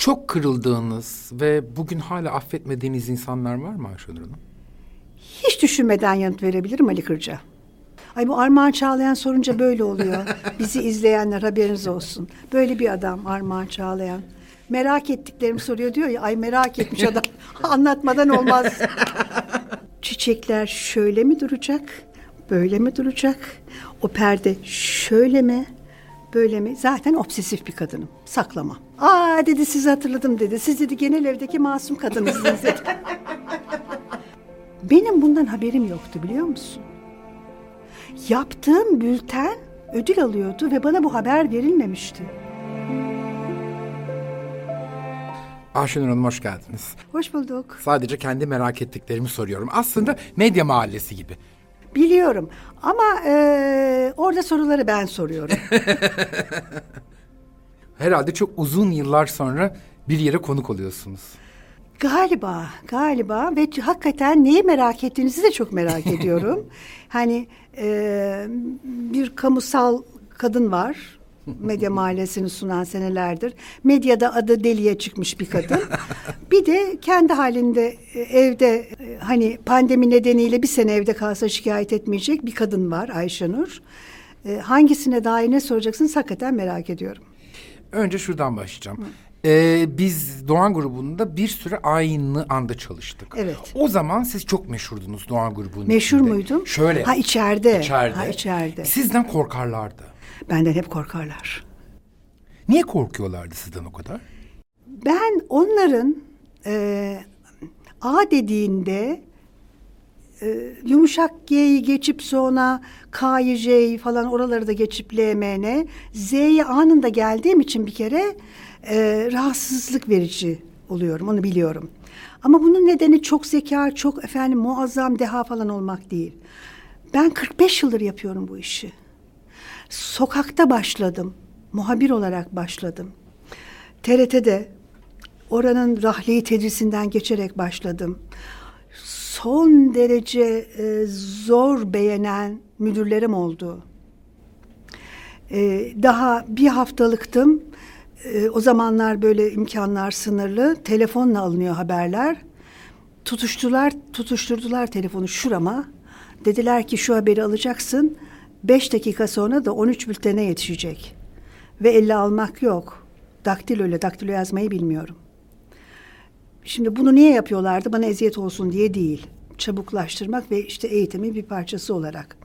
Çok kırıldığınız ve bugün hala affetmediğiniz insanlar var mı Ayşenur Hanım? Hiç düşünmeden yanıt verebilirim Ali Kırca. Ay bu Armağan Çağlayan sorunca böyle oluyor. Bizi izleyenler haberiniz olsun. Böyle bir adam Armağan Çağlayan. Merak ettiklerimi soruyor diyor ya. Ay merak etmiş adam. Anlatmadan olmaz. Çiçekler şöyle mi duracak? Böyle mi duracak? O perde şöyle mi? Böyle mi? Zaten obsesif bir kadınım. Saklamam. Aa dedi sizi hatırladım dedi. Siz dedi genel evdeki masum kadınısınız dedi. Benim bundan haberim yoktu biliyor musun? Yaptığım bülten ödül alıyordu ve bana bu haber verilmemişti. Ayşenur Hanım hoş geldiniz. Hoş bulduk. Sadece kendi merak ettiklerimi soruyorum. Aslında medya mahallesi gibi. Biliyorum ama e, orada soruları ben soruyorum. Herhalde çok uzun yıllar sonra bir yere konuk oluyorsunuz. Galiba, galiba ve hakikaten neyi merak ettiğinizi de çok merak ediyorum. hani e, bir kamusal kadın var. Medya mahallesini sunan senelerdir. Medyada adı deliye çıkmış bir kadın. bir de kendi halinde e, evde e, hani pandemi nedeniyle bir sene evde kalsa şikayet etmeyecek bir kadın var Ayşenur. E, hangisine dair ne soracaksınız hakikaten merak ediyorum. Önce şuradan başlayacağım. Ee, biz Doğan grubunda bir süre aynı anda çalıştık. Evet. O zaman siz çok meşhurdunuz Doğan grubunun Meşhur içinde. muydum? Şöyle. Ha içeride. İçeride. Ha içeride. Sizden korkarlardı. Benden hep korkarlar. Niye korkuyorlardı sizden o kadar? Ben onların e, A dediğinde e, yumuşak G'yi geçip sonra K'yı J'yi falan oraları da geçip L, M, N, Z'ye anında geldiğim için bir kere e, rahatsızlık verici oluyorum onu biliyorum. Ama bunun nedeni çok zeka, çok efendim muazzam deha falan olmak değil. Ben 45 yıldır yapıyorum bu işi. Sokakta başladım. Muhabir olarak başladım. TRT'de oranın rahleyi tedrisinden geçerek başladım. Son derece e, zor beğenen müdürlerim oldu. E, daha bir haftalıktım. E, o zamanlar böyle imkanlar sınırlı. Telefonla alınıyor haberler. Tutuştular, tutuşturdular telefonu şurama. Dediler ki şu haberi alacaksın. Beş dakika sonra da 13 bültene yetişecek. Ve elle almak yok. Daktilo ile daktilo yazmayı bilmiyorum. Şimdi bunu niye yapıyorlardı? Bana eziyet olsun diye değil. Çabuklaştırmak ve işte eğitimin bir parçası olarak.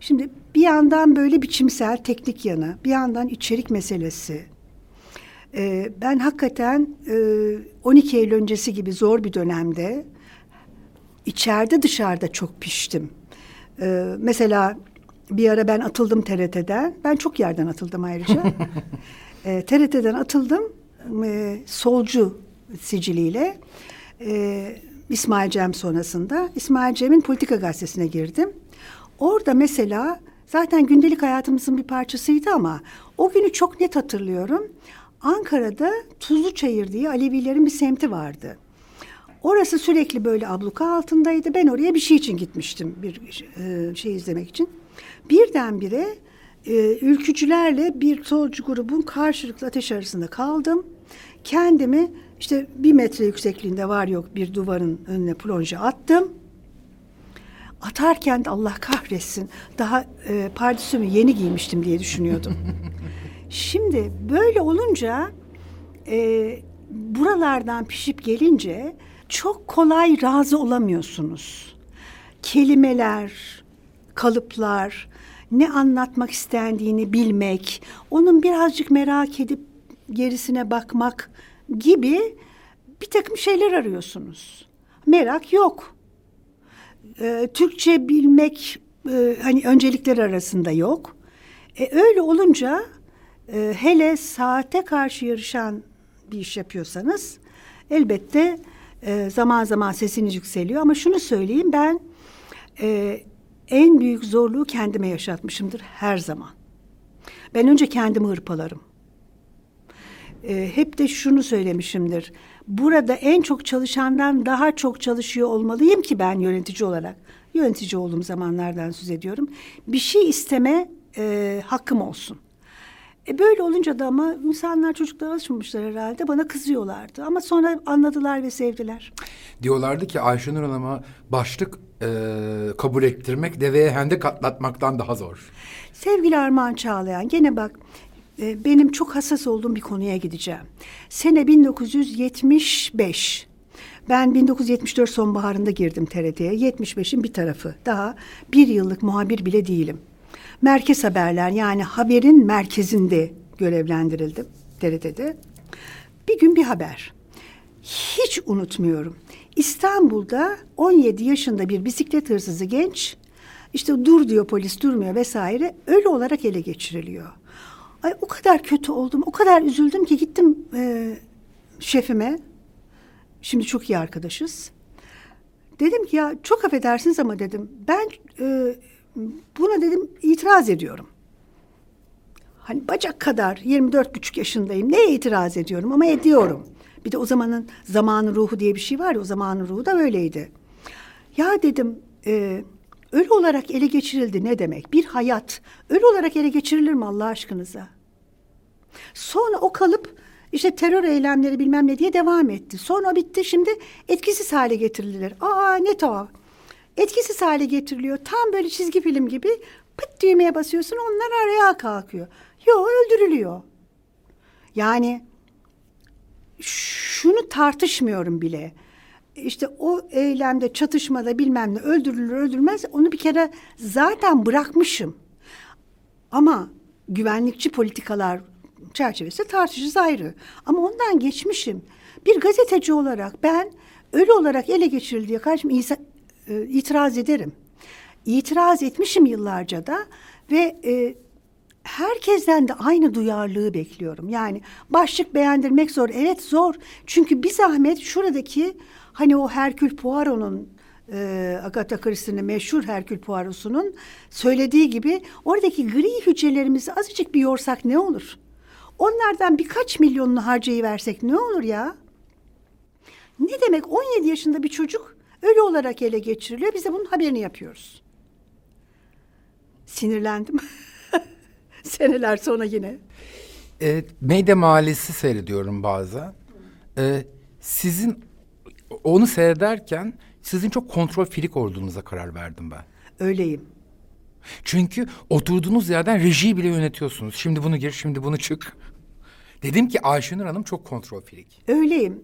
Şimdi bir yandan böyle biçimsel teknik yanı, bir yandan içerik meselesi. Ee, ben hakikaten e, 12 Eylül öncesi gibi zor bir dönemde içeride dışarıda çok piştim. Ee, mesela bir ara ben atıldım TRT'den. Ben çok yerden atıldım ayrıca. e, TRT'den atıldım. E, solcu siciliyle. E, İsmail Cem sonrasında. İsmail Cem'in Politika Gazetesi'ne girdim. Orada mesela zaten gündelik hayatımızın bir parçasıydı ama o günü çok net hatırlıyorum. Ankara'da Tuzluçayır diye Alevilerin bir semti vardı. Orası sürekli böyle abluka altındaydı. Ben oraya bir şey için gitmiştim. Bir e, şey izlemek için. Birdenbire e, ülkücülerle bir solcu grubun karşılıklı ateş arasında kaldım. Kendimi işte bir metre yüksekliğinde var yok bir duvarın önüne plonje attım. Atarken de Allah kahretsin daha e, pardesümü yeni giymiştim diye düşünüyordum. Şimdi böyle olunca e, buralardan pişip gelince çok kolay razı olamıyorsunuz. Kelimeler, kalıplar, ne anlatmak istendiğini bilmek, onun birazcık merak edip gerisine bakmak gibi bir takım şeyler arıyorsunuz. Merak yok. Ee, Türkçe bilmek e, hani öncelikler arasında yok. E, öyle olunca e, hele saate karşı yarışan bir iş yapıyorsanız elbette e, zaman zaman sesiniz yükseliyor. Ama şunu söyleyeyim ben e, en büyük zorluğu kendime yaşatmışımdır her zaman. Ben önce kendimi hırpalarım. E, hep de şunu söylemişimdir. Burada en çok çalışandan daha çok çalışıyor olmalıyım ki ben yönetici olarak. Yönetici olduğum zamanlardan söz ediyorum. Bir şey isteme e, hakkım olsun. E böyle olunca da ama insanlar çocuklar alışmamışlar herhalde. Bana kızıyorlardı. Ama sonra anladılar ve sevdiler. Diyorlardı ki Ayşenur Hanım'a başlık e, kabul ettirmek deveye hendek atlatmaktan daha zor. Sevgili Armağan Çağlayan gene bak benim çok hassas olduğum bir konuya gideceğim. Sene 1975. Ben 1974 sonbaharında girdim TRT'ye. 75'in bir tarafı. Daha bir yıllık muhabir bile değilim. Merkez haberler yani haberin merkezinde görevlendirildim TRT'de. Bir gün bir haber. Hiç unutmuyorum. İstanbul'da 17 yaşında bir bisiklet hırsızı genç işte dur diyor polis durmuyor vesaire ölü olarak ele geçiriliyor. Ay o kadar kötü oldum, o kadar üzüldüm ki gittim e, şefime. Şimdi çok iyi arkadaşız. Dedim ki ya çok affedersiniz ama dedim ben e, buna dedim itiraz ediyorum. Hani bacak kadar 24 buçuk yaşındayım. Neye itiraz ediyorum ama ediyorum. Bir de o zamanın zamanın ruhu diye bir şey var ya o zamanın ruhu da öyleydi. Ya dedim e, ölü olarak ele geçirildi ne demek? Bir hayat ölü olarak ele geçirilir mi Allah aşkınıza? Sonra o kalıp işte terör eylemleri bilmem ne diye devam etti. Sonra bitti şimdi etkisiz hale getirilir. Aa ne tuhaf. Etkisiz hale getiriliyor. Tam böyle çizgi film gibi pıt düğmeye basıyorsun onlar araya kalkıyor. Yo öldürülüyor. Yani şunu tartışmıyorum bile. İşte o eylemde, çatışmada bilmem ne öldürülür öldürmez onu bir kere zaten bırakmışım. Ama güvenlikçi politikalar çerçevesi tartışırız ayrı. Ama ondan geçmişim. Bir gazeteci olarak ben ölü olarak ele geçirildi diye karşım e, itiraz ederim. İtiraz etmişim yıllarca da ve e, herkesten de aynı duyarlılığı bekliyorum. Yani başlık beğendirmek zor. Evet zor. Çünkü bir zahmet şuradaki hani o Herkül Poirot'un e, Agatha Christie'nin meşhur Herkül Poirot'sunun söylediği gibi oradaki gri hücrelerimizi azıcık bir yorsak ne olur? Onlardan birkaç milyonunu harcayıversek ne olur ya? Ne demek 17 yaşında bir çocuk ölü olarak ele geçiriliyor. Biz de bunun haberini yapıyoruz. Sinirlendim. Seneler sonra yine. E, Meyde Mahallesi seyrediyorum bazen. E, sizin onu seyrederken sizin çok kontrol filik olduğunuza karar verdim ben. Öyleyim. Çünkü oturduğunuz yerden rejiyi bile yönetiyorsunuz. Şimdi bunu gir, şimdi bunu çık. Dedim ki Ayşenur Hanım çok kontrol filik. Öyleyim.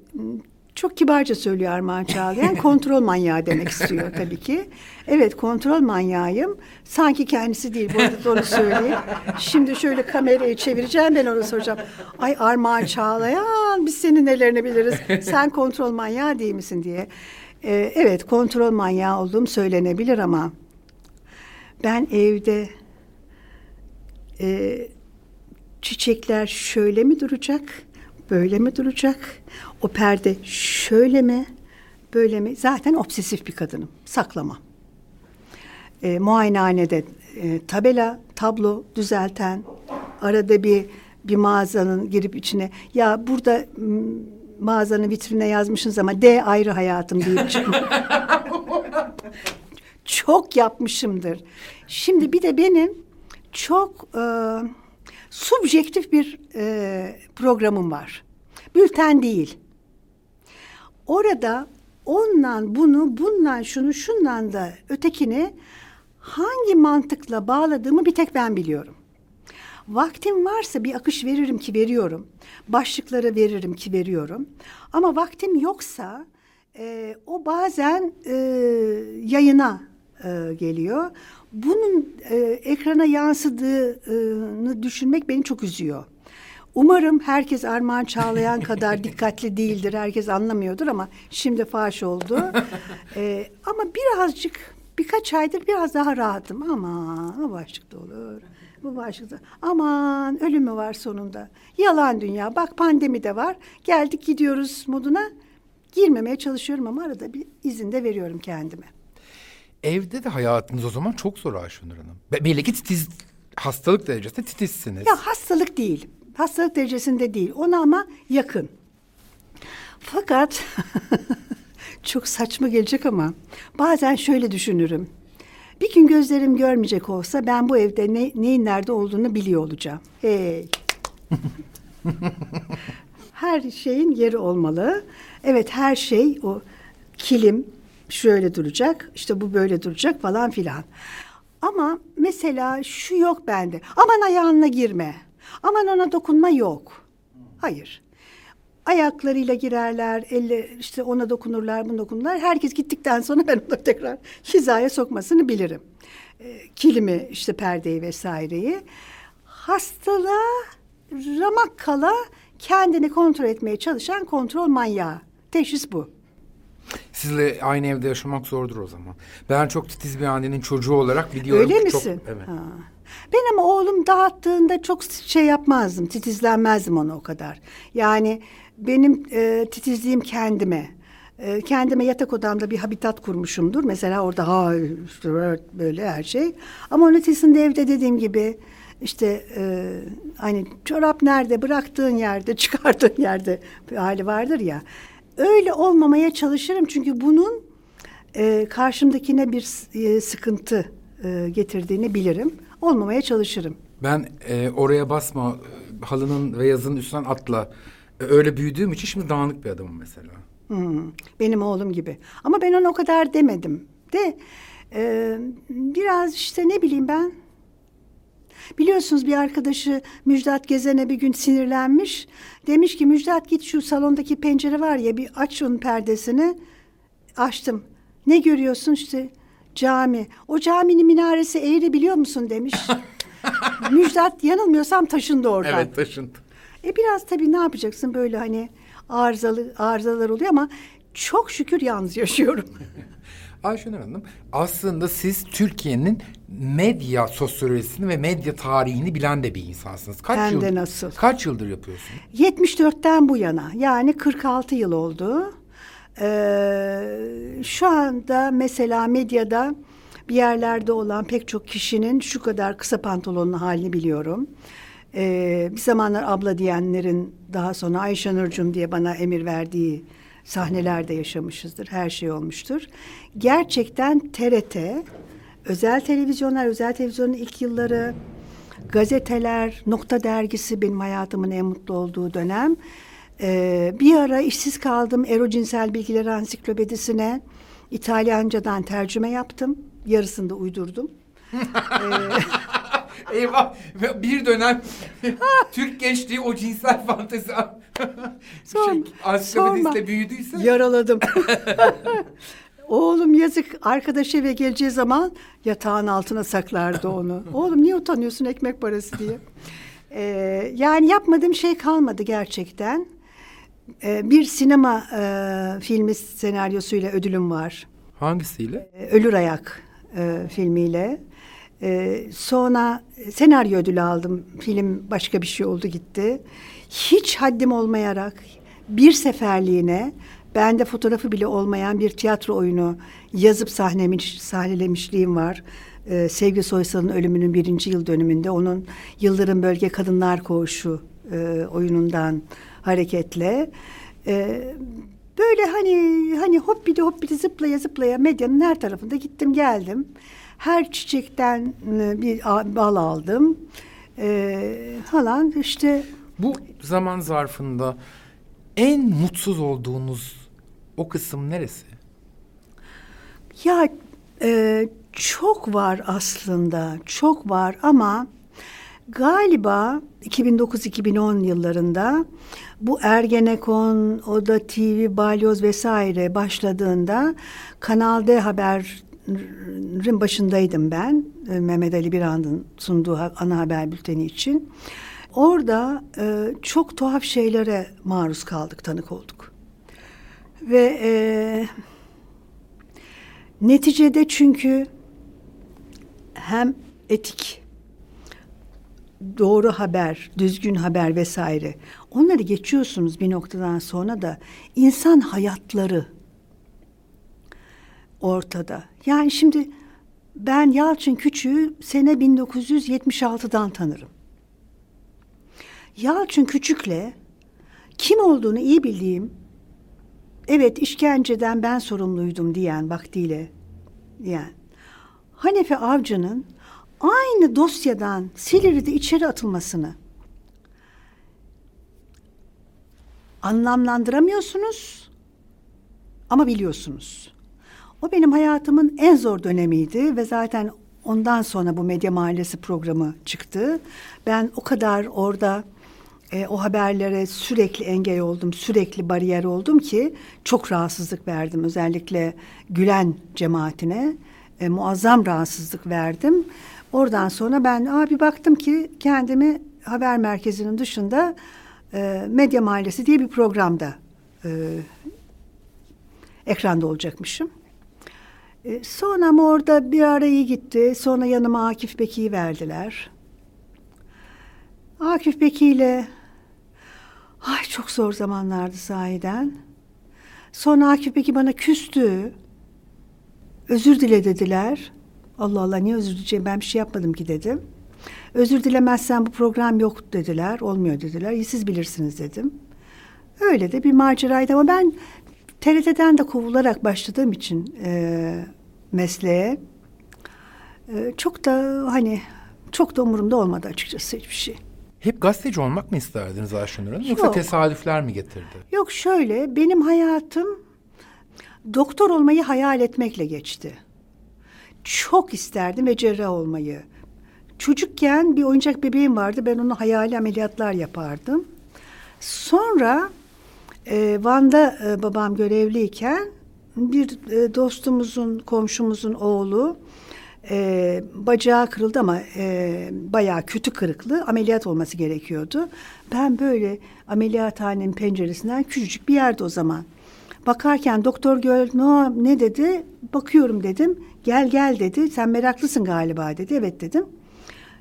Çok kibarca söylüyor Armağan Çağlayan. kontrol manyağı demek istiyor tabii ki. Evet kontrol manyağıyım. Sanki kendisi değil. Bu arada onu söyleyeyim. Şimdi şöyle kamerayı çevireceğim ben onu soracağım. Ay Armağan Çağlayan biz senin nelerini biliriz. Sen kontrol manyağı değil misin diye. Ee, evet kontrol manyağı olduğum söylenebilir ama ben evde e, çiçekler şöyle mi duracak, böyle mi duracak? O perde şöyle mi, böyle mi? Zaten obsesif bir kadınım, saklama. E, muayenehanede e, tabela, tablo düzelten, arada bir bir mağazanın girip içine ya burada mağazanın vitrine yazmışsınız ama D ayrı hayatım deyip çok yapmışımdır. Şimdi bir de benim çok e, subjektif bir e, programım var. Bülten değil. Orada ondan bunu, bundan şunu, şundan da ötekini hangi mantıkla bağladığımı bir tek ben biliyorum. Vaktim varsa bir akış veririm ki veriyorum. Başlıkları veririm ki veriyorum. Ama vaktim yoksa e, o bazen e, yayına e, geliyor. Bunun e, ekrana yansıdığını düşünmek beni çok üzüyor. Umarım herkes Armağan Çağlayan kadar dikkatli değildir. Herkes anlamıyordur ama şimdi faş oldu. ee, ama birazcık birkaç aydır biraz daha rahatım. Aman o başlıkta olur. Bu başlıkta. Aman ölümü var sonunda. Yalan dünya. Bak pandemi de var. Geldik gidiyoruz moduna. Girmemeye çalışıyorum ama arada bir izin de veriyorum kendime. Evde de hayatınız o zaman çok zor Ayşenur Hanım. Belli ki titiz, hastalık derecesinde titizsiniz. Ya hastalık değil. Hastalık derecesinde değil. Ona ama yakın. Fakat çok saçma gelecek ama bazen şöyle düşünürüm. Bir gün gözlerim görmeyecek olsa ben bu evde ne, neyin nerede olduğunu biliyor olacağım. Hey. her şeyin yeri olmalı. Evet her şey o kilim şöyle duracak, işte bu böyle duracak falan filan. Ama mesela şu yok bende. Aman ayağına girme. Aman ona dokunma yok. Hayır. Ayaklarıyla girerler, elle işte ona dokunurlar, bunu dokunurlar. Herkes gittikten sonra ben onu tekrar hizaya sokmasını bilirim. Ee, kilimi, işte perdeyi vesaireyi. Hastalığa ramak kala kendini kontrol etmeye çalışan kontrol manyağı. Teşhis bu. Sizle aynı evde yaşamak zordur o zaman. Ben çok titiz bir annenin çocuğu olarak biliyorum. Öyle ki çok- misin? evet. Ha. Ben ama oğlum dağıttığında çok şey yapmazdım, titizlenmezdim ona o kadar. Yani benim e, titizliğim kendime. E, kendime yatak odamda bir habitat kurmuşumdur. Mesela orada ha böyle her şey. Ama onun ötesinde evde dediğim gibi işte e, hani çorap nerede bıraktığın yerde çıkardığın yerde bir hali vardır ya. Öyle olmamaya çalışırım çünkü bunun e, karşımdakine bir e, sıkıntı e, getirdiğini bilirim. Olmamaya çalışırım. Ben e, oraya basma halının ve yazının üstünden atla. E, öyle büyüdüğüm için şimdi dağınık bir adamım mesela. Hmm, benim oğlum gibi. Ama ben ona o kadar demedim. De e, biraz işte ne bileyim ben. Biliyorsunuz bir arkadaşı Müjdat Gezen'e bir gün sinirlenmiş. Demiş ki Müjdat git şu salondaki pencere var ya bir aç onun perdesini. Açtım. Ne görüyorsun işte cami. O caminin minaresi eğri biliyor musun demiş. Müjdat yanılmıyorsam taşındı oradan. Evet taşıntı. E biraz tabii ne yapacaksın böyle hani arızalı arızalar oluyor ama çok şükür yalnız yaşıyorum. Ayşenur Hanım aslında siz Türkiye'nin medya sosyolojisini ve medya tarihini bilen de bir insansınız. Kaç Hem de yıl- nasıl. Kaç yıldır yapıyorsunuz? 74'ten bu yana yani 46 yıl oldu. Ee, şu anda mesela medyada bir yerlerde olan pek çok kişinin şu kadar kısa pantolonlu halini biliyorum. Ee, bir zamanlar abla diyenlerin daha sonra Ayşe Nurcum diye bana emir verdiği sahnelerde yaşamışızdır. Her şey olmuştur. Gerçekten TRT, özel televizyonlar, özel televizyonun ilk yılları, gazeteler, Nokta Dergisi benim hayatımın en mutlu olduğu dönem. Ee, bir ara işsiz kaldım. Erocinsel Bilgiler Ansiklopedisine İtalyancadan tercüme yaptım. Yarısını da uydurdum. Eyvah bir dönem Türk gençliği o cinsel fantezi Son- şey, ansiklopedistle büyüdüyse Yaraladım. Oğlum yazık arkadaş eve geleceği zaman yatağın altına saklardı onu. Oğlum niye utanıyorsun ekmek parası diye. Ee, yani yapmadığım şey kalmadı gerçekten. Ee, bir sinema e, filmi senaryosuyla ödülüm var. hangisiyle? Ee, Ölür Ayak e, filmiyle. Ee, sonra senaryo ödülü aldım. Film başka bir şey oldu gitti. Hiç haddim olmayarak bir seferliğine bende fotoğrafı bile olmayan bir tiyatro oyunu yazıp sahnemiş, sahnelemişliğim var. Ee, Sevgi Soysal'ın ölümünün birinci yıl dönümünde onun Yıldırım Bölge Kadınlar Koğuşu e, oyunundan hareketle e, böyle hani hani hoppidi hoppidi zıplaya zıplaya medyanın her tarafında gittim geldim. Her çiçekten e, bir bal aldım. E, falan işte Bu zaman zarfında en mutsuz olduğunuz o kısım neresi? Ya e, çok var aslında, çok var ama galiba 2009-2010 yıllarında bu Ergenekon, Oda TV, Balyoz vesaire başladığında Kanal D Haber'in başındaydım ben. e, Mehmet Ali Birand'ın sunduğu ana haber bülteni için. Orada e, çok tuhaf şeylere maruz kaldık, tanık olduk. Ve e, Neticede çünkü hem etik, doğru haber, düzgün haber vesaire onları geçiyorsunuz bir noktadan sonra da insan hayatları ortada. Yani şimdi ben Yalçın Küçük'ü sene 1976'dan tanırım. Yalçın Küçük'le kim olduğunu iyi bildiğim evet işkenceden ben sorumluydum diyen vaktiyle diyen Hanefi Avcı'nın aynı dosyadan Silivri'de içeri atılmasını anlamlandıramıyorsunuz ama biliyorsunuz. O benim hayatımın en zor dönemiydi ve zaten ondan sonra bu Medya Mahallesi programı çıktı. Ben o kadar orada e, o haberlere sürekli engel oldum, sürekli bariyer oldum ki çok rahatsızlık verdim. Özellikle Gülen cemaatine e, muazzam rahatsızlık verdim. Oradan sonra ben abi baktım ki kendimi haber merkezinin dışında e, Medya Mahallesi diye bir programda e, ekranda olacakmışım. E, sonra ama orada bir ara iyi gitti. Sonra yanıma Akif Beki'yi verdiler. Akif Beki ile ay çok zor zamanlardı sahiden. Sonra Akif Beki bana küstü. Özür dile dediler. Allah Allah niye özür dileyeceğim ben bir şey yapmadım ki dedim. Özür dilemezsen bu program yok dediler. Olmuyor dediler. Siz bilirsiniz dedim. Öyle de bir maceraydı ama ben TRT'den de kovularak başladığım için e, mesleğe e, çok da hani çok da umurumda olmadı açıkçası hiçbir şey. Hep gazeteci olmak mı isterdiniz Ayşenur Hanım? Yoksa Yok. tesadüfler mi getirdi? Yok şöyle benim hayatım doktor olmayı hayal etmekle geçti. Çok isterdim ve cerrah olmayı. Çocukken bir oyuncak bebeğim vardı. Ben onu hayali ameliyatlar yapardım. Sonra e, Van'da e, babam görevliyken bir e, dostumuzun, komşumuzun oğlu e, bacağı kırıldı ama e, bayağı kötü kırıklı ameliyat olması gerekiyordu. Ben böyle ameliyathanenin penceresinden küçücük bir yerde o zaman. Bakarken doktor gör no, ne dedi? Bakıyorum dedim. Gel gel dedi. Sen meraklısın galiba dedi. Evet dedim.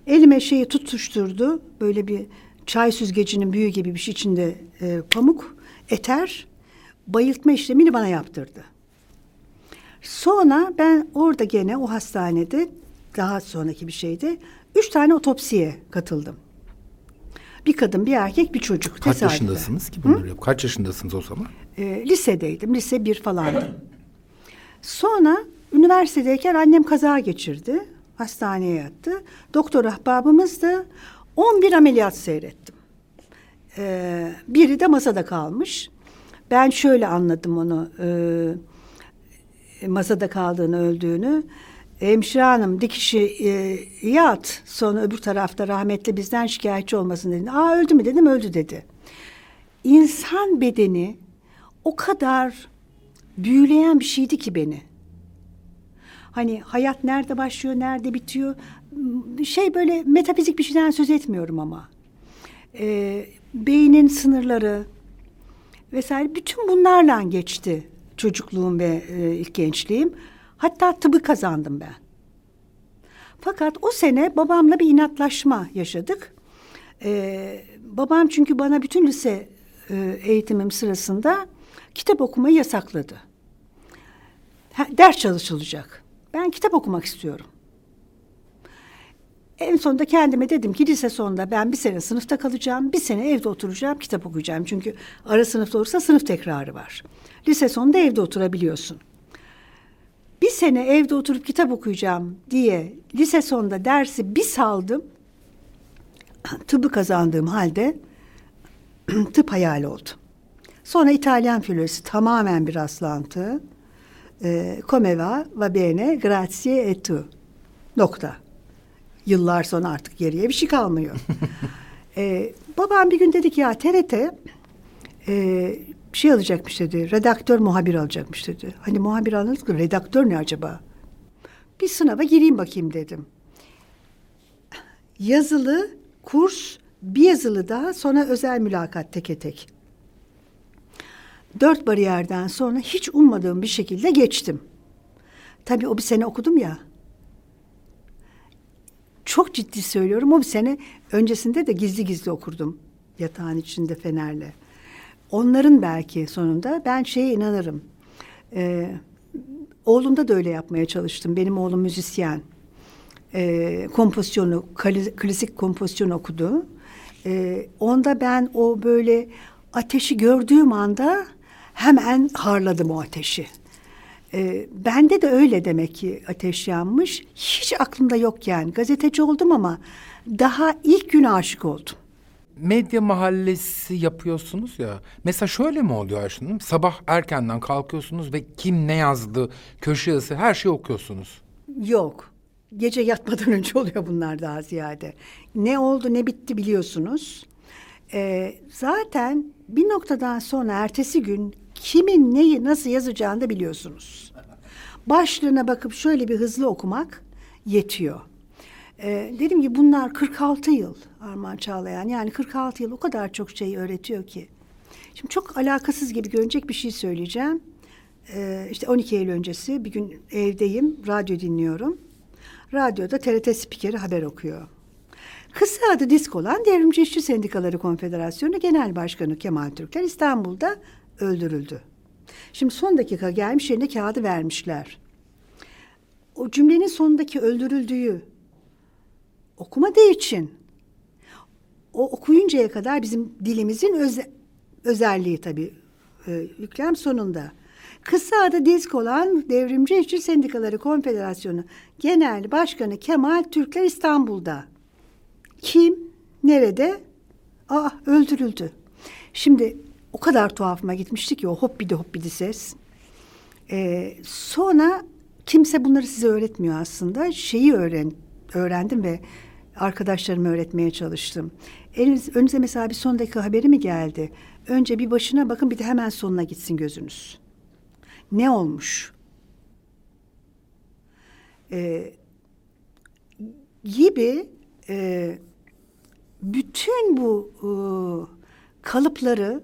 Elime şeyi tutuşturdu. Böyle bir çay süzgecinin büyüğü gibi bir şey içinde e, pamuk, eter. Bayıltma işlemini bana yaptırdı. Sonra ben orada gene o hastanede daha sonraki bir şeydi. Üç tane otopsiye katıldım. Bir kadın, bir erkek, bir çocuk. Kaç Tesadüfen. yaşındasınız ki bunları yap? Kaç yaşındasınız o zaman? E, lisedeydim. Lise bir falandım. Sonra üniversitedeyken annem kaza geçirdi. Hastaneye yattı. Doktor ahbabımızdı. 11 ameliyat seyrettim. E, biri de masada kalmış. Ben şöyle anladım onu. E, masada kaldığını, öldüğünü. Hemşire hanım dikişi e, yat. Sonra öbür tarafta rahmetli bizden şikayetçi olmasın dedi. Aa öldü mü dedim öldü dedi. İnsan bedeni o kadar büyüleyen bir şeydi ki beni. Hani hayat nerede başlıyor, nerede bitiyor? Şey böyle metafizik bir şeyden söz etmiyorum ama. Ee, beynin sınırları vesaire bütün bunlarla geçti çocukluğum ve e, ilk gençliğim. Hatta tıbbı kazandım ben. Fakat o sene babamla bir inatlaşma yaşadık. Ee, babam çünkü bana bütün lise e, eğitimim sırasında kitap okumayı yasakladı. Ha, ders çalışılacak. Ben kitap okumak istiyorum. En sonunda kendime dedim ki lise sonunda ben bir sene sınıfta kalacağım, bir sene evde oturacağım, kitap okuyacağım. Çünkü ara sınıfta olursa sınıf tekrarı var. Lise sonunda evde oturabiliyorsun. Bir sene evde oturup kitap okuyacağım diye lise sonunda dersi bir saldım. Tıbbı kazandığım halde tıp hayal oldu. Sonra İtalyan filolojisi tamamen bir rastlantı. E, come va, va bene, grazie e tu. Nokta. Yıllar sonra artık geriye bir şey kalmıyor. e, babam bir gün dedi ki ya TRT e, bir şey alacakmış dedi. Redaktör muhabir alacakmış dedi. Hani muhabir alınız ki redaktör ne acaba? Bir sınava gireyim bakayım dedim. Yazılı kurs, bir yazılı daha sonra özel mülakat teke tek. Dört bariyerden sonra hiç ummadığım bir şekilde geçtim. Tabii o bir sene okudum ya. Çok ciddi söylüyorum o bir sene öncesinde de gizli gizli okurdum yatağın içinde fenerle. Onların belki sonunda ben şeye inanırım. Ee, oğlumda da öyle yapmaya çalıştım. Benim oğlum müzisyen. Ee, kompozisyonu, klasik kompozisyon okudu. Ee, onda ben o böyle ateşi gördüğüm anda hemen harladım o ateşi. Ee, bende de öyle demek ki ateş yanmış. Hiç aklımda yok yani. Gazeteci oldum ama daha ilk gün aşık oldum. Medya mahallesi yapıyorsunuz ya. Mesela şöyle mi oluyor Ayşe Hanım? Sabah erkenden kalkıyorsunuz ve kim ne yazdı, köşe yazısı her şeyi okuyorsunuz. Yok. Gece yatmadan önce oluyor bunlar daha ziyade. Ne oldu ne bitti biliyorsunuz. Ee, zaten bir noktadan sonra ertesi gün kimin neyi nasıl yazacağını da biliyorsunuz. Başlığına bakıp şöyle bir hızlı okumak yetiyor. Ee, dedim ki bunlar 46 yıl Armağan Çağlayan. Yani 46 yıl o kadar çok şey öğretiyor ki. Şimdi çok alakasız gibi görünecek bir şey söyleyeceğim. Ee, işte 12 Eylül öncesi bir gün evdeyim, radyo dinliyorum. Radyoda TRT spikeri haber okuyor. Kısa adı disk olan Devrimci İşçi Sendikaları Konfederasyonu Genel Başkanı Kemal Türkler İstanbul'da öldürüldü. Şimdi son dakika gelmiş yerine kağıdı vermişler. O cümlenin sonundaki öldürüldüğü okumadığı için o okuyuncaya kadar bizim dilimizin öze, özelliği tabii e, yüklem sonunda. Kısa adı disk olan Devrimci İşçi Sendikaları Konfederasyonu Genel Başkanı Kemal Türkler İstanbul'da. Kim? Nerede? Aa öldürüldü. Şimdi o kadar tuhafıma gitmişti ki o hoppidi hoppidi ses. Ee, sonra kimse bunları size öğretmiyor aslında. Şeyi öğren, öğrendim ve arkadaşlarıma öğretmeye çalıştım. Eliniz, önünüze mesela bir son dakika haberi mi geldi? Önce bir başına bakın bir de hemen sonuna gitsin gözünüz. Ne olmuş? Ee, gibi e, bütün bu e, kalıpları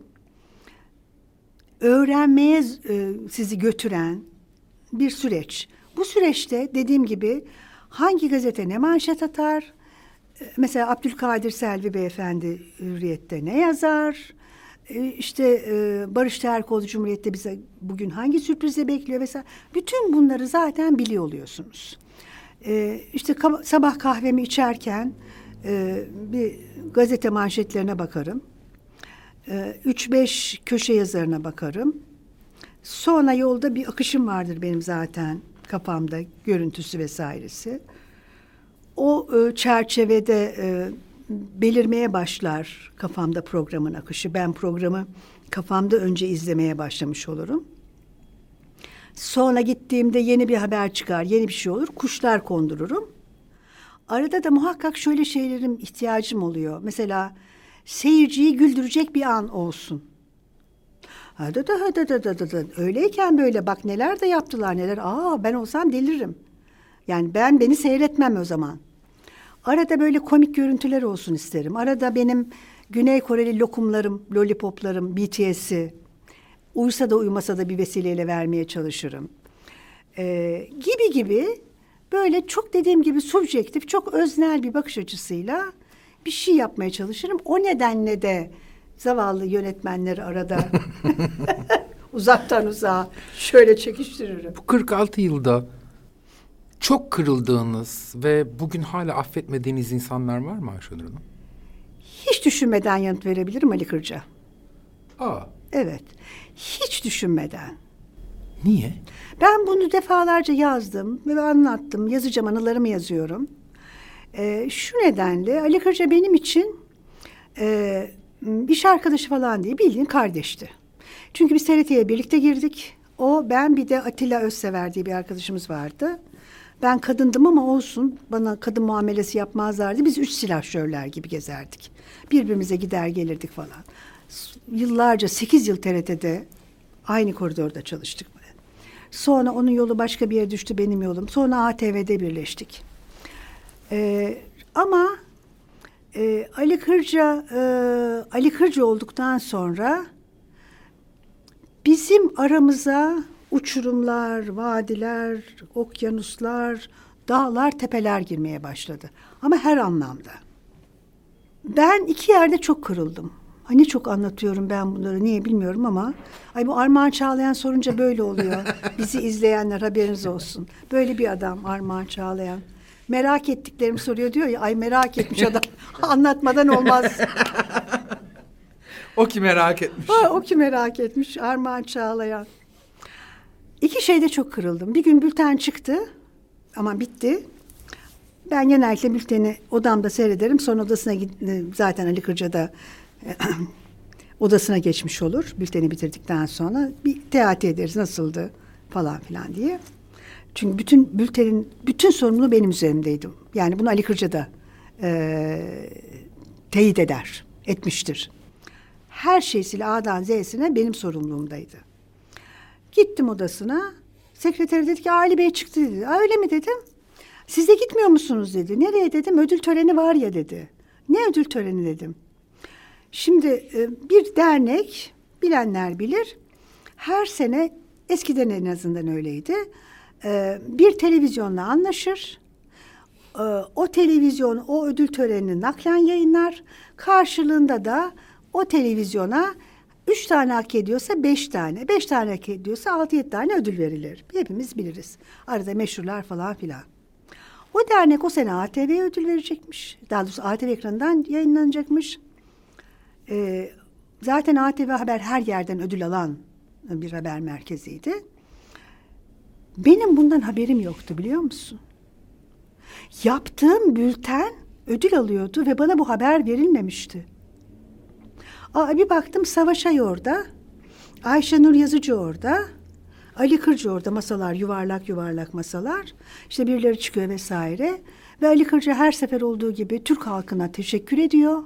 öğrenmeye e, sizi götüren bir süreç. Bu süreçte dediğim gibi hangi gazete ne manşet atar? E, Mesela Abdülkadir Selvi Beyefendi Hürriyet'te ne yazar? E, İşte e, Barış Terkoğlu Cumhuriyet'te bize bugün hangi sürprize bekliyor vesaire. Bütün bunları zaten biliyor oluyorsunuz. E, işte sabah kahvemi içerken e, bir gazete manşetlerine bakarım. E, Üç beş köşe yazarına bakarım. Sonra yolda bir akışım vardır benim zaten kafamda görüntüsü vesairesi. O e, çerçevede e, belirmeye başlar kafamda programın akışı. Ben programı kafamda önce izlemeye başlamış olurum. Sonra gittiğimde yeni bir haber çıkar, yeni bir şey olur. Kuşlar kondururum. Arada da muhakkak şöyle şeylerim ihtiyacım oluyor. Mesela seyirciyi güldürecek bir an olsun. Hadi da hadi da da da. Öyleyken böyle bak neler de yaptılar neler. Aa ben olsam deliririm. Yani ben beni seyretmem o zaman. Arada böyle komik görüntüler olsun isterim. Arada benim Güney Koreli lokumlarım, lollipoplarım, BTS'i uysa da uymasa da bir vesileyle vermeye çalışırım. Ee, gibi gibi böyle çok dediğim gibi subjektif, çok öznel bir bakış açısıyla bir şey yapmaya çalışırım. O nedenle de zavallı yönetmenleri arada uzaktan uzağa şöyle çekiştiririm. Bu 46 yılda çok kırıldığınız ve bugün hala affetmediğiniz insanlar var mı Ayşe Hanım? Hiç düşünmeden yanıt verebilirim Ali Kırca. Aa, Evet. Hiç düşünmeden. niye? Ben bunu defalarca yazdım ve anlattım. Yazacağım anılarımı yazıyorum. Ee, şu nedenle Ali Kırca benim için e, iş arkadaşı falan değil bildiğin kardeşti. Çünkü biz TRT'ye birlikte girdik. O ben bir de Atilla Özsever diye bir arkadaşımız vardı. Ben kadındım ama olsun bana kadın muamelesi yapmazlardı. Biz üç silahşörler gibi gezerdik. Birbirimize gider gelirdik falan. Yıllarca sekiz yıl TRT'de aynı koridorda çalıştık. Sonra onun yolu başka bir yere düştü benim yolum. Sonra ATV'de birleştik. Ee, ama e, Ali Kırca e, Ali Kırca olduktan sonra bizim aramıza uçurumlar, vadiler, okyanuslar, dağlar, tepeler girmeye başladı. Ama her anlamda. Ben iki yerde çok kırıldım. Hani çok anlatıyorum ben bunları niye bilmiyorum ama ay bu Armağan Çağlayan sorunca böyle oluyor. Bizi izleyenler haberiniz olsun. Böyle bir adam Armağan Çağlayan. Merak ettiklerimi soruyor diyor ya ay merak etmiş adam. Anlatmadan olmaz. O ki merak etmiş. Ha, o ki merak etmiş Armağan Çağlayan. İki şeyde çok kırıldım. Bir gün bülten çıktı ama bitti. Ben genellikle bülteni odamda seyrederim. Sonra odasına gid- e, zaten Ali Kırca da e, odasına geçmiş olur. Bülteni bitirdikten sonra bir teati ederiz nasıldı falan filan diye. Çünkü bütün bültenin bütün sorumluluğu benim üzerimdeydi. Yani bunu Ali Kırca da e, teyit eder, etmiştir. Her şeysiyle A'dan Z'sine benim sorumluluğumdaydı. Gittim odasına. Sekreteri dedi ki Ali Bey çıktı dedi. Öyle mi dedim. Siz de gitmiyor musunuz dedi. Nereye dedim. Ödül töreni var ya dedi. Ne ödül töreni dedim. Şimdi e, bir dernek bilenler bilir. Her sene eskiden en azından öyleydi. E, Bir televizyonla anlaşır. E, O televizyon o ödül törenini naklen yayınlar. Karşılığında da o televizyona üç tane hak ediyorsa beş tane, beş tane hak ediyorsa altı yedi tane ödül verilir. Hepimiz biliriz. Arada meşhurlar falan filan. O dernek o sene ATV'ye ödül verecekmiş. Daha doğrusu ATV ekranından yayınlanacakmış. Ee, zaten ATV Haber her yerden ödül alan bir haber merkeziydi. Benim bundan haberim yoktu biliyor musun? Yaptığım bülten ödül alıyordu ve bana bu haber verilmemişti. Aa, bir baktım Savaş Ay orada, Ayşenur Yazıcı orada, Ali Kırcı orada masalar yuvarlak yuvarlak masalar. İşte birileri çıkıyor vesaire. Ve Ali Kırcı her sefer olduğu gibi Türk halkına teşekkür ediyor.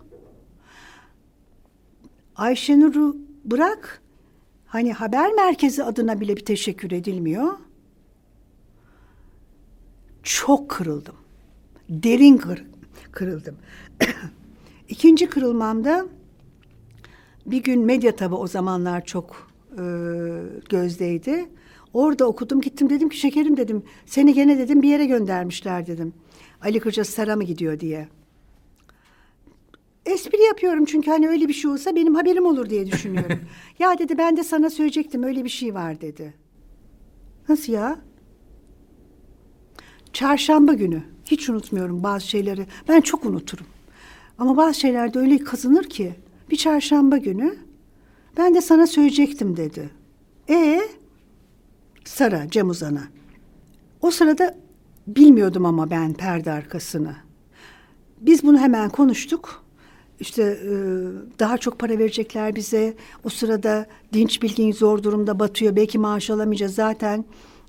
Ayşenur'u bırak hani haber merkezi adına bile bir teşekkür edilmiyor. Çok kırıldım. Derin kır, kırıldım. İkinci kırılmamda bir gün medya tabi o zamanlar çok e, gözdeydi. Orada okudum gittim dedim ki şekerim dedim seni gene dedim bir yere göndermişler dedim. Ali Kırca Sara mı gidiyor diye. Espri yapıyorum çünkü hani öyle bir şey olsa benim haberim olur diye düşünüyorum. ya dedi ben de sana söyleyecektim öyle bir şey var dedi. Nasıl ya? Çarşamba günü. Hiç unutmuyorum bazı şeyleri. Ben çok unuturum. Ama bazı şeyler de öyle kazınır ki. Bir çarşamba günü ben de sana söyleyecektim dedi. E Sara Cem Uzan'a. O sırada bilmiyordum ama ben perde arkasını. Biz bunu hemen konuştuk. İşte e, daha çok para verecekler bize. O sırada Dinç Bilgin zor durumda batıyor. Belki maaş alamayacağız. Zaten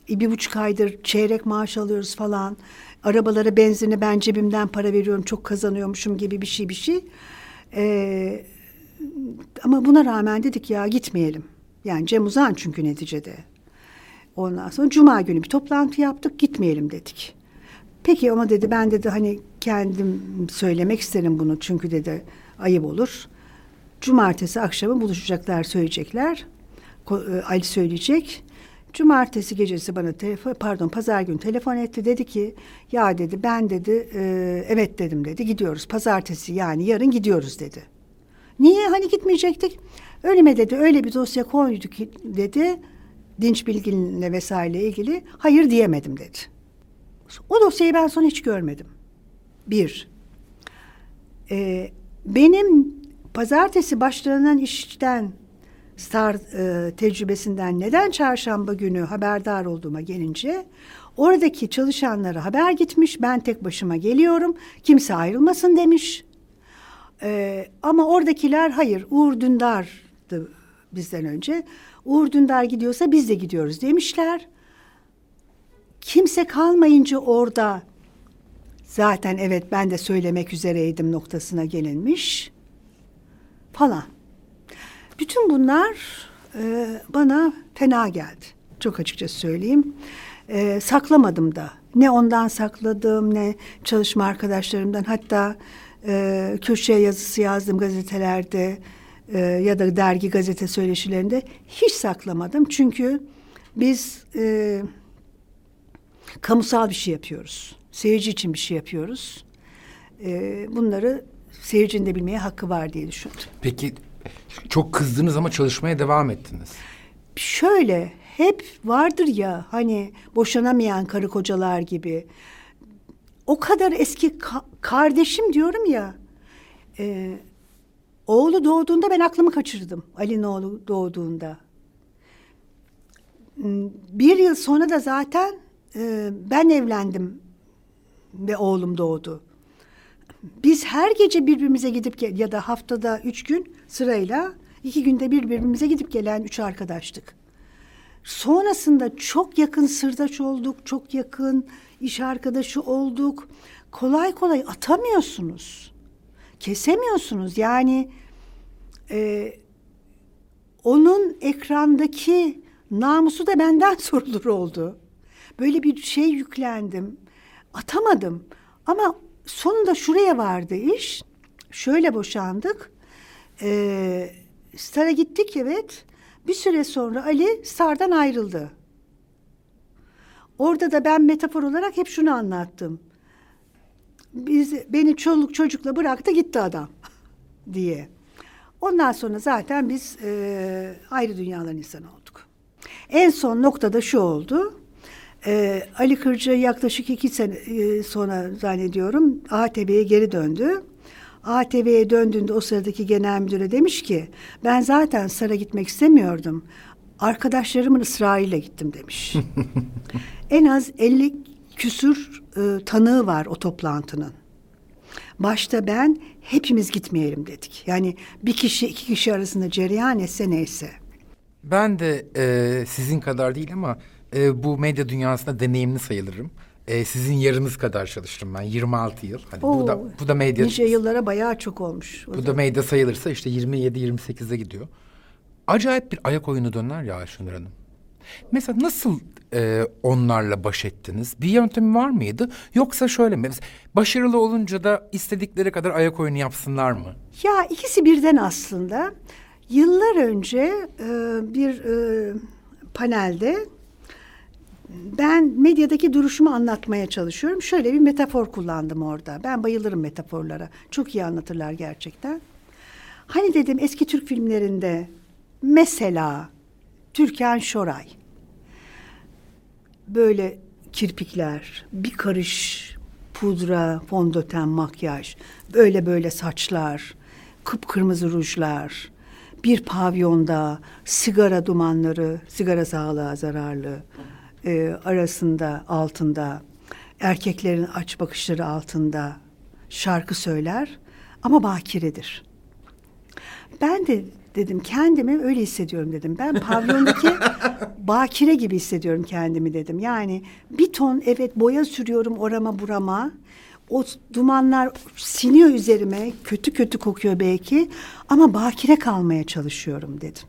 bir buçuk aydır çeyrek maaş alıyoruz falan. Arabalara benzini ben cebimden para veriyorum. Çok kazanıyormuşum gibi bir şey bir şey. Ee, ama buna rağmen dedik ya gitmeyelim. Yani Cem Uzan çünkü neticede. Ondan sonra cuma günü bir toplantı yaptık gitmeyelim dedik. Peki ama dedi ben dedi hani kendim söylemek isterim bunu çünkü dedi ayıp olur. Cumartesi akşamı buluşacaklar söyleyecekler. E, Ali söyleyecek. Cumartesi gecesi bana telefon pardon pazar günü telefon etti dedi ki ya dedi ben dedi e, evet dedim dedi gidiyoruz pazartesi yani yarın gidiyoruz dedi. Niye hani gitmeyecektik? Öyle mi dedi öyle bir dosya koyduk dedi dinç bilginle vesaire ilgili hayır diyemedim dedi. O dosyayı ben sonra hiç görmedim. Bir, e, benim pazartesi başlanan işten Star e, tecrübesinden neden çarşamba günü haberdar olduğuma gelince oradaki çalışanlara haber gitmiş ben tek başıma geliyorum kimse ayrılmasın demiş. E, ama oradakiler hayır Uğur Dündar'dı bizden önce. Uğur Dündar gidiyorsa biz de gidiyoruz demişler. Kimse kalmayınca orada zaten evet ben de söylemek üzereydim noktasına gelinmiş falan. Bütün bunlar e, bana fena geldi. Çok açıkça söyleyeyim. E, saklamadım da. Ne ondan sakladım ne çalışma arkadaşlarımdan. Hatta e, köşeye yazısı yazdım gazetelerde e, ya da dergi gazete söyleşilerinde. Hiç saklamadım. Çünkü biz e, kamusal bir şey yapıyoruz. Seyirci için bir şey yapıyoruz. E, bunları seyircinin de bilmeye hakkı var diye düşündüm. Peki çok kızdınız ama çalışmaya devam ettiniz. Şöyle hep vardır ya hani boşanamayan karı kocalar gibi. O kadar eski ka- kardeşim diyorum ya. e, oğlu doğduğunda ben aklımı kaçırdım. Ali'nin oğlu doğduğunda. Hmm, Bir yıl sonra da zaten e, ben evlendim ve oğlum doğdu. Biz her gece birbirimize gidip ya da haftada üç gün sırayla iki günde birbirimize gidip gelen üç arkadaştık. Sonrasında çok yakın sırdaş olduk, çok yakın iş arkadaşı olduk. Kolay kolay atamıyorsunuz. Kesemiyorsunuz. Yani e, onun ekrandaki namusu da benden sorulur oldu. Böyle bir şey yüklendim. Atamadım. Ama sonunda şuraya vardı iş. Şöyle boşandık. Ee, Star'a gittik evet. Bir süre sonra Ali Star'dan ayrıldı. Orada da ben metafor olarak hep şunu anlattım. Biz beni çoluk çocukla bıraktı gitti adam diye. Ondan sonra zaten biz e, ayrı dünyaların insanı olduk. En son noktada şu oldu. E, Ali Kırcı yaklaşık iki sene e, sonra zannediyorum ATV'ye geri döndü. ATV'ye döndüğünde o sıradaki genel müdüre demiş ki ben zaten Sar'a gitmek istemiyordum. Arkadaşlarımın ısrarıyla gittim demiş. en az 50 küsür e, tanığı var o toplantının. Başta ben hepimiz gitmeyelim dedik. Yani bir kişi iki kişi arasında cereyan etse neyse. Ben de e, sizin kadar değil ama e, bu medya dünyasında deneyimli sayılırım. E, sizin yarınız kadar çalıştım ben 26 yıl. Hani bu da Oo, bu da medya Nice yıllara bayağı çok olmuş. bu da zaman. medya sayılırsa işte 27 28'e gidiyor. Acayip bir ayak oyunu döner ya Ayşenur Hanım. Mesela nasıl e, onlarla baş ettiniz? Bir yöntemi var mıydı? Yoksa şöyle mi? Başarılı olunca da istedikleri kadar ayak oyunu yapsınlar mı? Ya ikisi birden aslında. Yıllar önce e, bir e, panelde ben medyadaki duruşumu anlatmaya çalışıyorum. Şöyle bir metafor kullandım orada. Ben bayılırım metaforlara. Çok iyi anlatırlar gerçekten. Hani dedim eski Türk filmlerinde mesela Türkan Şoray böyle kirpikler, bir karış pudra, fondöten, makyaj, böyle böyle saçlar, kıpkırmızı rujlar, bir pavyonda sigara dumanları, sigara sağlığa zararlı, e, arasında, altında, erkeklerin aç bakışları altında şarkı söyler ama bakiredir. Ben de dedim kendimi öyle hissediyorum dedim. Ben pavyondaki bakire gibi hissediyorum kendimi dedim. Yani bir ton evet boya sürüyorum orama burama. O dumanlar siniyor üzerime. Kötü kötü kokuyor belki. Ama bakire kalmaya çalışıyorum dedim.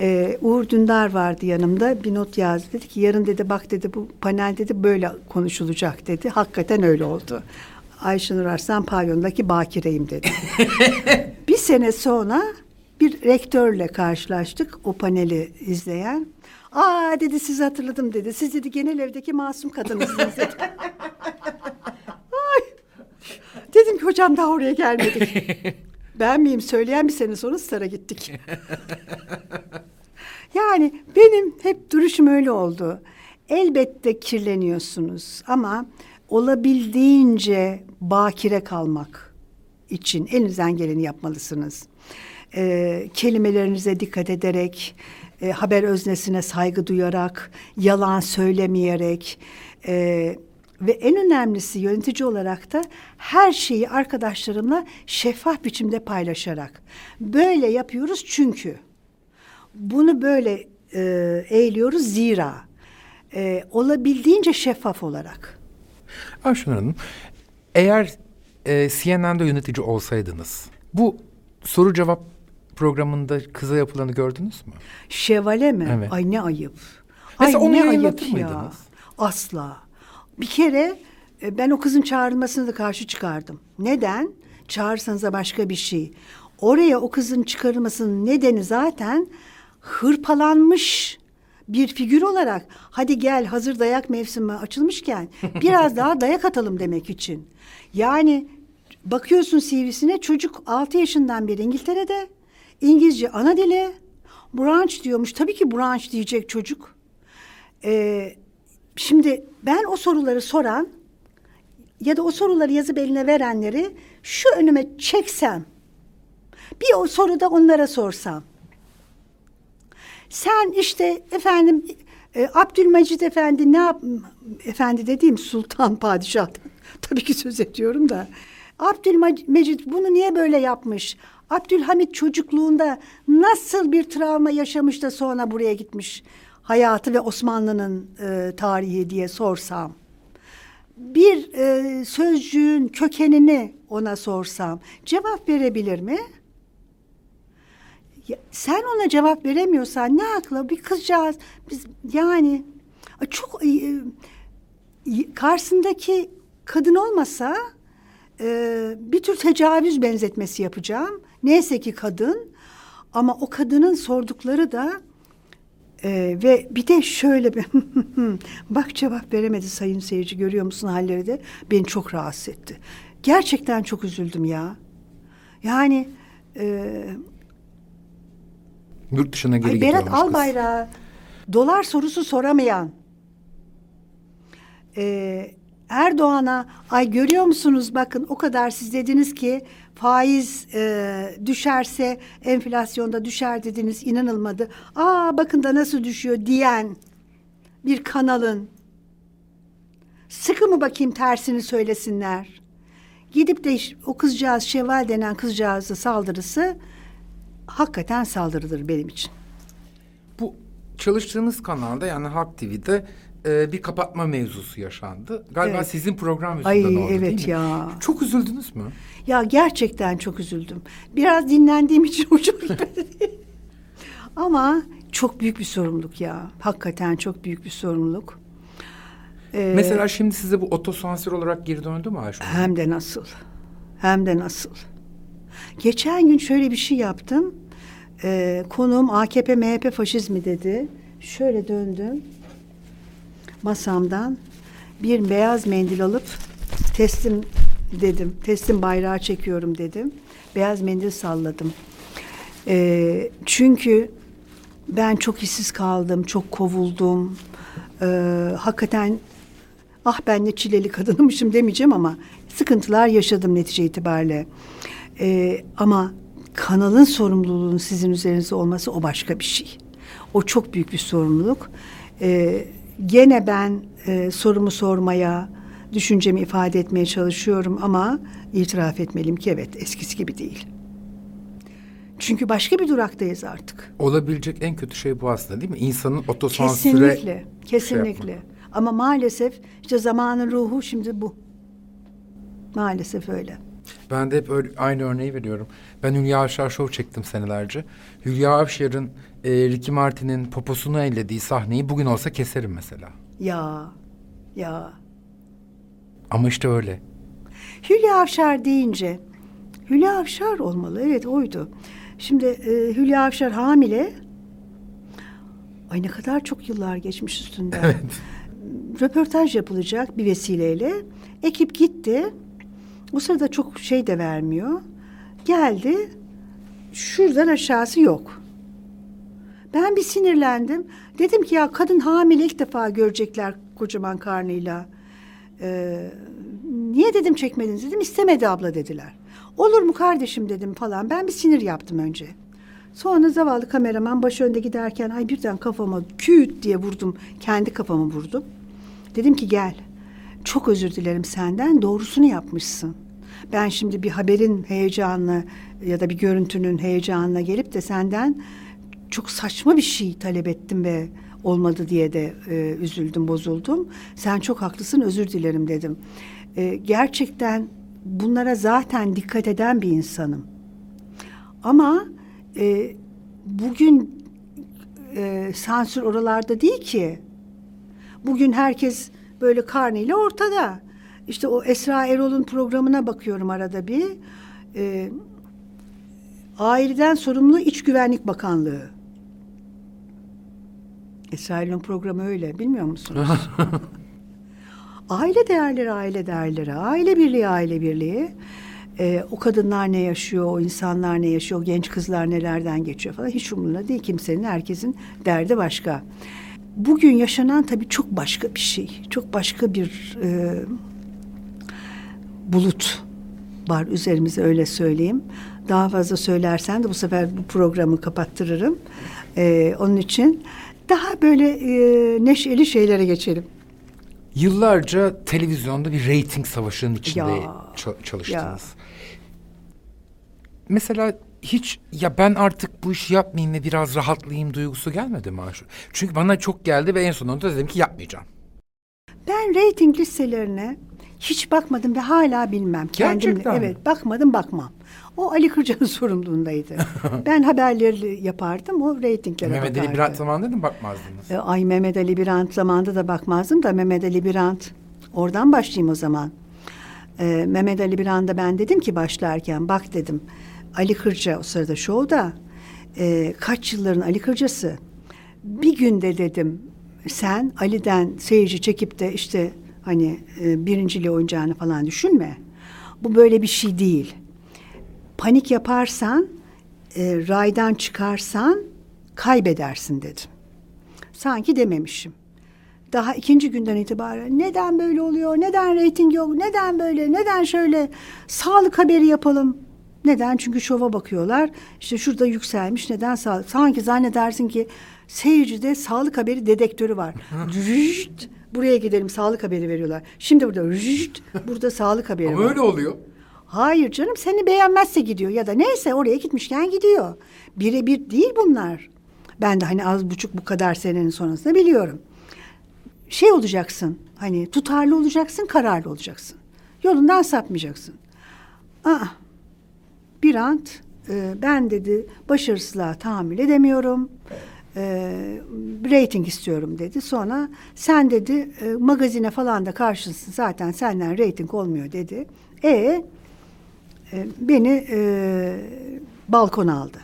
Ee, Uğur Dündar vardı yanımda bir not yazdı. Dedi ki yarın dedi bak dedi bu panel dedi böyle konuşulacak dedi. Hakikaten öyle oldu. Ayşenur Arslan pavyondaki bakireyim dedi. bir sene sonra bir rektörle karşılaştık o paneli izleyen. Aa dedi sizi hatırladım dedi. Siz dedi genel evdeki masum kadınısınız dedi. Ay. Dedim ki hocam daha oraya gelmedik. ben miyim söyleyen bir sene sonra Star'a gittik. yani benim hep duruşum öyle oldu. Elbette kirleniyorsunuz ama olabildiğince bakire kalmak için elinizden geleni yapmalısınız. Ee, kelimelerinize dikkat ederek, e, haber öznesine saygı duyarak, yalan söylemeyerek e, ve en önemlisi yönetici olarak da her şeyi arkadaşlarımla şeffaf biçimde paylaşarak. Böyle yapıyoruz çünkü. Bunu böyle e, eğiliyoruz zira. E, olabildiğince şeffaf olarak. Ayşenur Hanım, eğer e, CNN'de yönetici olsaydınız, bu soru cevap programında kıza yapılanı gördünüz mü? Şevale mi? Evet. Ay ne ayıp. Mesela Ay onu ne ayıp ya. mıydınız? Asla. Bir kere e, ben o kızın çağrılmasına da karşı çıkardım. Neden? Çağırsanız da başka bir şey. Oraya o kızın çıkarılmasının nedeni zaten hırpalanmış bir figür olarak hadi gel hazır dayak mevsimi açılmışken biraz daha dayak atalım demek için. Yani bakıyorsun CV'sine çocuk 6 yaşından beri İngiltere'de İngilizce ana dili branch diyormuş. Tabii ki branch diyecek çocuk. Ee, şimdi ben o soruları soran ya da o soruları yazıp eline verenleri şu önüme çeksem bir o soruda onlara sorsam. Sen işte efendim e, Abdülmecid Efendi ne yap efendi dediğim sultan padişah Tabii ki söz ediyorum da. Abdülmecit bunu niye böyle yapmış? Abdülhamit çocukluğunda nasıl bir travma yaşamış da sonra buraya gitmiş? Hayatı ve Osmanlı'nın e, tarihi diye sorsam. Bir e, sözcüğün kökenini ona sorsam cevap verebilir mi? Ya, sen ona cevap veremiyorsan ne akla bir kızcağız biz yani çok e, e, karşısındaki kadın olmasa e, bir tür tecavüz benzetmesi yapacağım. Neyse ki kadın ama o kadının sordukları da e, ve bir de şöyle bir bak cevap veremedi sayın seyirci görüyor musun halleri de beni çok rahatsız etti. Gerçekten çok üzüldüm ya. Yani e, Yurt dışına geri Ay Berat gidiyormuş kız. Albayrak dolar sorusu soramayan e, Erdoğan'a ay görüyor musunuz bakın o kadar siz dediniz ki faiz e, düşerse enflasyonda düşer dediniz inanılmadı. Aa bakın da nasıl düşüyor diyen bir kanalın sıkı mı bakayım tersini söylesinler. Gidip de o kızcağız Şevval denen kızcağızı saldırısı hakikaten saldırıdır benim için. Bu çalıştığınız kanalda yani Halk TV'de e, bir kapatma mevzusu yaşandı. Galiba Evet. sizin program yüzünden Ay, oldu evet değil mi? ya. Çok üzüldünüz mü? Ya gerçekten çok üzüldüm. Biraz dinlendiğim için hoşuma gitmedi. Ama çok büyük bir sorumluluk ya. Hakikaten çok büyük bir sorumluluk. Ee, Mesela şimdi size bu otosansür olarak geri döndü mü Ayşe? Hem de nasıl. Hem de nasıl. Geçen gün şöyle bir şey yaptım. Ee, konuğum AKP MHP faşizmi dedi. Şöyle döndüm. Masamdan bir beyaz mendil alıp teslim dedim. Teslim bayrağı çekiyorum dedim. Beyaz mendil salladım. Ee, çünkü ben çok işsiz kaldım, çok kovuldum. Ee, hakikaten ah ben ne çileli kadınmışım demeyeceğim ama sıkıntılar yaşadım netice itibariyle. Ee, ama kanalın sorumluluğunun sizin üzerinizde olması o başka bir şey. O çok büyük bir sorumluluk. Ee, gene ben e, sorumu sormaya, düşüncemi ifade etmeye çalışıyorum ama itiraf etmeliyim ki evet eskisi gibi değil. Çünkü başka bir duraktayız artık. Olabilecek en kötü şey bu aslında değil mi? İnsanın otosansüre... Kesinlikle, şey kesinlikle. yapmak. Ama maalesef işte zamanın ruhu şimdi bu. Maalesef öyle. Ben de hep öyle, aynı örneği veriyorum. Ben Hülya Avşar Show çektim senelerce. Hülya Avşar'ın e, Ricky Martin'in poposunu ellediği sahneyi bugün olsa keserim mesela. Ya, ya. Ama işte öyle. Hülya Avşar deyince, Hülya Avşar olmalı, evet oydu. Şimdi e, Hülya Avşar hamile. Ay ne kadar çok yıllar geçmiş üstünden. Evet. Röportaj yapılacak bir vesileyle. Ekip gitti. O sırada çok şey de vermiyor. Geldi. Şuradan aşağısı yok. Ben bir sinirlendim. Dedim ki ya kadın hamile ilk defa görecekler kocaman karnıyla. Ee, niye dedim çekmediniz dedim. istemedi abla dediler. Olur mu kardeşim dedim falan. Ben bir sinir yaptım önce. Sonra zavallı kameraman baş önde giderken ay birden kafama küt diye vurdum. Kendi kafamı vurdum. Dedim ki gel. Çok özür dilerim senden. Doğrusunu yapmışsın. Ben şimdi bir haberin heyecanla ya da bir görüntünün heyecanına gelip de senden çok saçma bir şey talep ettim ve olmadı diye de e, üzüldüm, bozuldum. Sen çok haklısın, özür dilerim dedim. E, gerçekten bunlara zaten dikkat eden bir insanım. Ama e, bugün e, sansür oralarda değil ki. Bugün herkes böyle karnıyla ortada. İşte o Esra Erol'un programına bakıyorum arada bir. E, aileden sorumlu İç Güvenlik Bakanlığı. Esra Erol'un programı öyle bilmiyor musunuz? aile değerleri, aile değerleri, aile birliği, aile birliği. Ee, o kadınlar ne yaşıyor, o insanlar ne yaşıyor, o genç kızlar nelerden geçiyor falan hiç umurunda değil kimsenin, herkesin derdi başka. Bugün yaşanan tabii çok başka bir şey, çok başka bir e, bulut var üzerimize öyle söyleyeyim. Daha fazla söylersen de bu sefer bu programı kapattırırım. Ee, onun için daha böyle e, neşeli şeylere geçelim. Yıllarca televizyonda bir reyting savaşının içinde Ya, ça- çalıştınız. Mesela hiç ya ben artık bu işi yapmayayım ve biraz rahatlayayım duygusu gelmedi mi Aşur? Çünkü bana çok geldi ve en sonunda dedim ki yapmayacağım. Ben reyting listelerine hiç bakmadım ve hala bilmem. Kendimle, Gerçekten mi? Evet bakmadım bakmam. O Ali Kırca'nın sorumluluğundaydı. ben haberleri yapardım o reytinglere Mehmet Ali bakardı. Birant zamanında mı bakmazdınız? E, Ay Mehmet Ali Birant zamanında da bakmazdım da Mehmet Ali Birant. Oradan başlayayım o zaman. E, Mehmet Ali Birant'a ben dedim ki başlarken bak dedim. Ali Kırca o sırada şovda. E, kaç yılların Ali Kırcası. Bir günde dedim sen Ali'den seyirci çekip de işte hani e, birinciliği oynayacağını falan düşünme. Bu böyle bir şey değil. Panik yaparsan, e, raydan çıkarsan kaybedersin dedim. Sanki dememişim. Daha ikinci günden itibaren neden böyle oluyor, neden reyting yok, neden böyle, neden şöyle sağlık haberi yapalım. Neden? Çünkü şova bakıyorlar. İşte şurada yükselmiş. Neden sağlık? Sanki zannedersin ki seyircide sağlık haberi dedektörü var. Rüşt, buraya gidelim sağlık haberi veriyorlar. Şimdi burada rüşt, burada sağlık haberi Ama var. öyle oluyor. Hayır canım seni beğenmezse gidiyor ya da neyse oraya gitmişken gidiyor. Birebir değil bunlar. Ben de hani az buçuk bu kadar senenin sonrasında biliyorum. Şey olacaksın hani tutarlı olacaksın kararlı olacaksın. Yolundan sapmayacaksın. Aa, bir ant e, ben dedi başarısızlığa tahammül edemiyorum. E, rating istiyorum dedi. Sonra sen dedi e, magazine falan da karşısın zaten senden rating olmuyor dedi. E beni e, balkona aldı.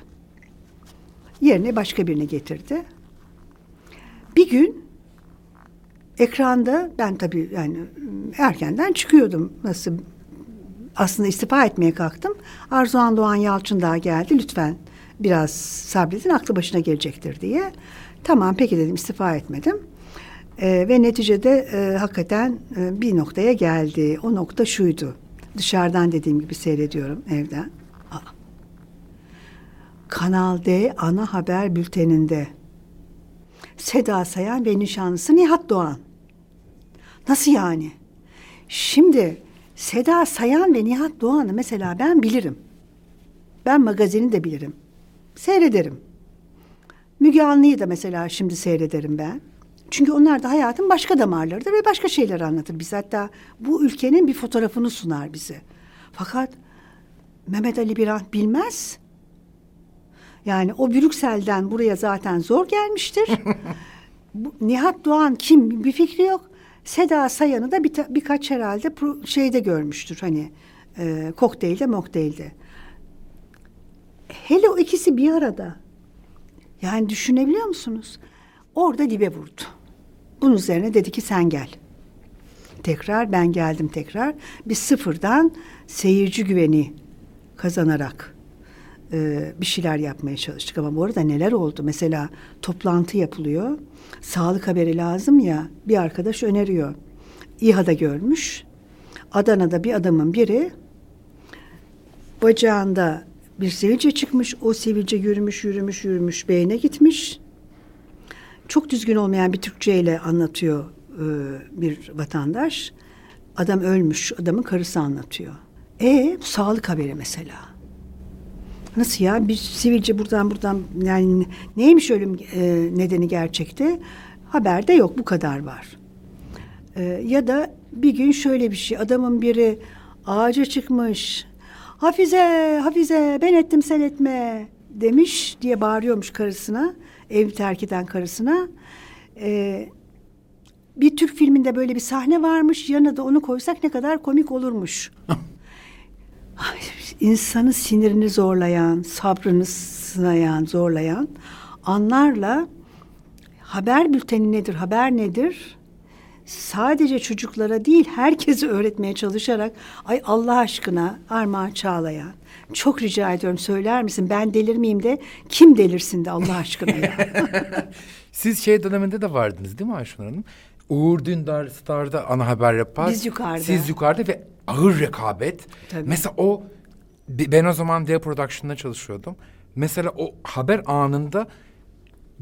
Yerine başka birini getirdi. Bir gün ekranda ben tabii yani erkenden çıkıyordum. Nasıl aslında istifa etmeye kalktım. Arzuhan Doğan Yalçın daha geldi. Lütfen biraz sabredin aklı başına gelecektir diye. Tamam peki dedim istifa etmedim. Ee, ve neticede e, hakikaten e, bir noktaya geldi. O nokta şuydu. Dışarıdan dediğim gibi seyrediyorum evden. Aa. Kanal D ana haber bülteninde Seda Sayan ve nişanlısı Nihat Doğan. Nasıl yani? Şimdi Seda Sayan ve Nihat Doğan'ı mesela ben bilirim. Ben magazini de bilirim. Seyrederim. Müge Anlı'yı da mesela şimdi seyrederim ben. Çünkü onlar da hayatın başka damarlarıdır ve başka şeyler anlatır. Biz hatta bu ülkenin bir fotoğrafını sunar bize. Fakat Mehmet Ali Birant bilmez. Yani o Brüksel'den buraya zaten zor gelmiştir. Bu, Nihat Doğan kim bir fikri yok. Seda Sayan'ı da bir, birkaç herhalde pro- şeyde görmüştür hani e, kokteylde mokteylde. Hele o ikisi bir arada. Yani düşünebiliyor musunuz? Orada dibe vurdu. Bunun üzerine dedi ki sen gel. Tekrar ben geldim tekrar. Biz sıfırdan seyirci güveni kazanarak e, bir şeyler yapmaya çalıştık. Ama bu arada neler oldu? Mesela toplantı yapılıyor. Sağlık haberi lazım ya bir arkadaş öneriyor. İHA'da görmüş. Adana'da bir adamın biri bacağında bir sivilce çıkmış. O sivilce yürümüş, yürümüş, yürümüş, beyne gitmiş. Çok düzgün olmayan bir Türkçeyle anlatıyor e, bir vatandaş. Adam ölmüş, adamın karısı anlatıyor. E sağlık haberi mesela. Nasıl ya? Bir sivilce buradan buradan yani neymiş ölüm e, nedeni gerçekte? Haberde yok bu kadar var. E, ya da bir gün şöyle bir şey adamın biri ağaca çıkmış. Hafize, Hafize ben ettim sen etme demiş diye bağırıyormuş karısına. Ev terk eden karısına. E, bir Türk filminde böyle bir sahne varmış. Yanına da onu koysak ne kadar komik olurmuş. Ay, insanı sinirini zorlayan, sabrını sınayan, zorlayan anlarla haber bülteni nedir, haber nedir? Sadece çocuklara değil herkese öğretmeye çalışarak ay Allah aşkına Armağan Çağlayan çok rica ediyorum söyler misin ben delirmeyeyim de kim delirsin de Allah aşkına ya. Siz şey döneminde de vardınız değil mi Ayşun Hanım? Uğur Dündar Star'da ana haber yapar. Biz yukarıda. Siz yukarıda ve ağır rekabet. Tabii. Mesela o ben o zaman Dev Production'da çalışıyordum. Mesela o haber anında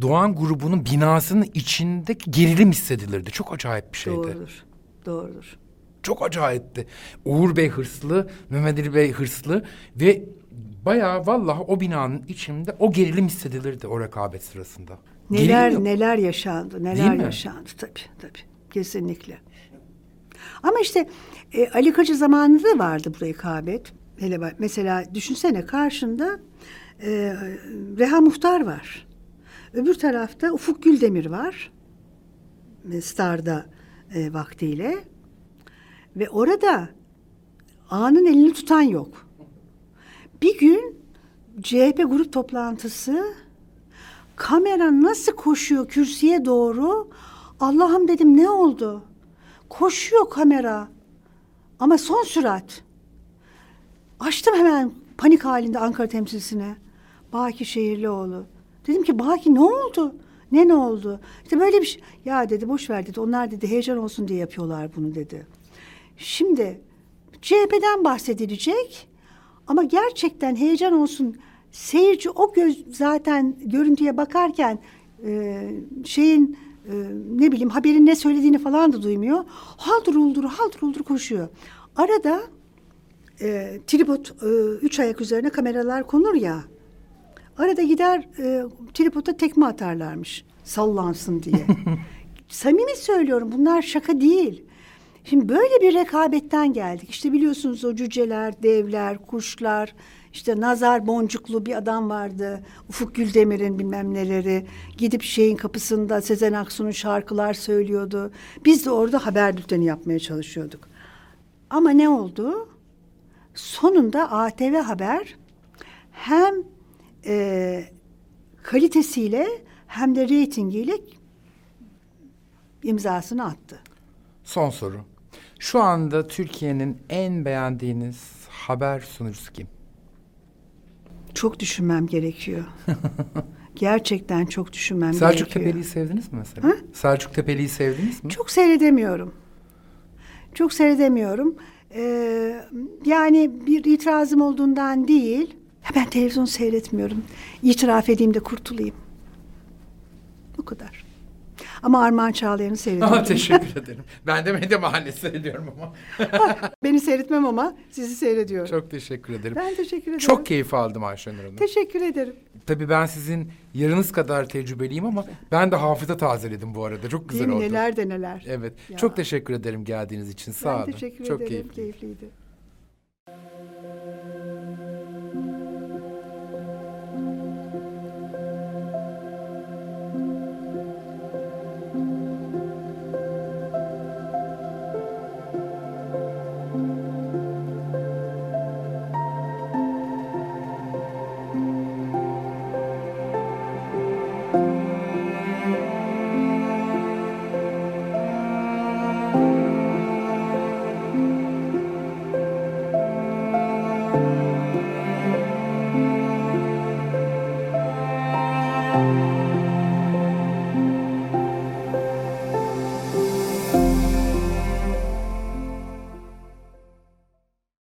Doğan grubunun binasının içindeki gerilim hissedilirdi. Çok acayip bir şeydi. Doğrudur. Doğrudur. Çok acayipti. Uğur Bey hırslı, Mehmet Ali Bey hırslı ve bayağı vallahi o binanın içinde o gerilim hissedilirdi o rekabet sırasında. Neler Gerilim neler yaşandı, Değil neler mi? yaşandı tabii tabii. Kesinlikle. Ama işte e, Ali Kacı zamanında da vardı bu rekabet. Hele mesela düşünsene karşında e, Reha Muhtar var. Öbür tarafta Ufuk Güldemir var. E, Star'da e, vaktiyle. Ve orada A'nın elini tutan yok. Bir gün CHP grup toplantısı kamera nasıl koşuyor kürsüye doğru? Allah'ım dedim ne oldu? Koşuyor kamera. Ama son sürat. Açtım hemen panik halinde Ankara temsilcisine. Baki Şehirlioğlu. Dedim ki Baki ne oldu? Ne ne oldu? İşte böyle bir şey. Ya dedi boş ver dedi. Onlar dedi heyecan olsun diye yapıyorlar bunu dedi. Şimdi CHP'den bahsedilecek ama gerçekten heyecan olsun. Seyirci o göz zaten görüntüye bakarken e, şeyin e, ne bileyim haberin ne söylediğini falan da duymuyor. Haldır uldur haldır uldur koşuyor. Arada e, tripod e, üç ayak üzerine kameralar konur ya. Arada gider e, tripoda tekme atarlarmış sallansın diye. Samimi söylüyorum bunlar şaka değil. Şimdi böyle bir rekabetten geldik. İşte biliyorsunuz o cüceler, devler, kuşlar, işte nazar boncuklu bir adam vardı. Ufuk Güldemir'in bilmem neleri. Gidip şeyin kapısında Sezen Aksu'nun şarkılar söylüyordu. Biz de orada haber bülteni yapmaya çalışıyorduk. Ama ne oldu? Sonunda ATV Haber hem e, kalitesiyle hem de reytingiyle imzasını attı. Son soru. Şu anda Türkiye'nin en beğendiğiniz haber sunucusu kim? Çok düşünmem gerekiyor. Gerçekten çok düşünmem Selçuk gerekiyor. Tepeli'yi sevdiniz mi mesela? Selçuk Tepeli'yi sevdiniz mi? Çok seyredemiyorum. Çok seyredemiyorum. Ee, yani bir itirazım olduğundan değil. Ya ben televizyon seyretmiyorum. İtiraf edeyim de kurtulayım. Bu kadar. Ama Armağan Çağlayan'ı seyrediyorum. Aa, teşekkür ederim. Ben de medya mahallesi seyrediyorum ama. Beni seyretmem ama sizi seyrediyorum. Çok teşekkür ederim. Ben teşekkür ederim. Çok keyif aldım Ayşenur Hanım. Teşekkür ederim. Tabii ben sizin yarınız kadar tecrübeliyim ama ben de hafıza tazeledim bu arada. Çok güzel Değil oldu. Neler de neler. Evet. Ya. Çok teşekkür ederim geldiğiniz için. Sağ ben olun. teşekkür Çok ederim. keyifli. Keyifliydi.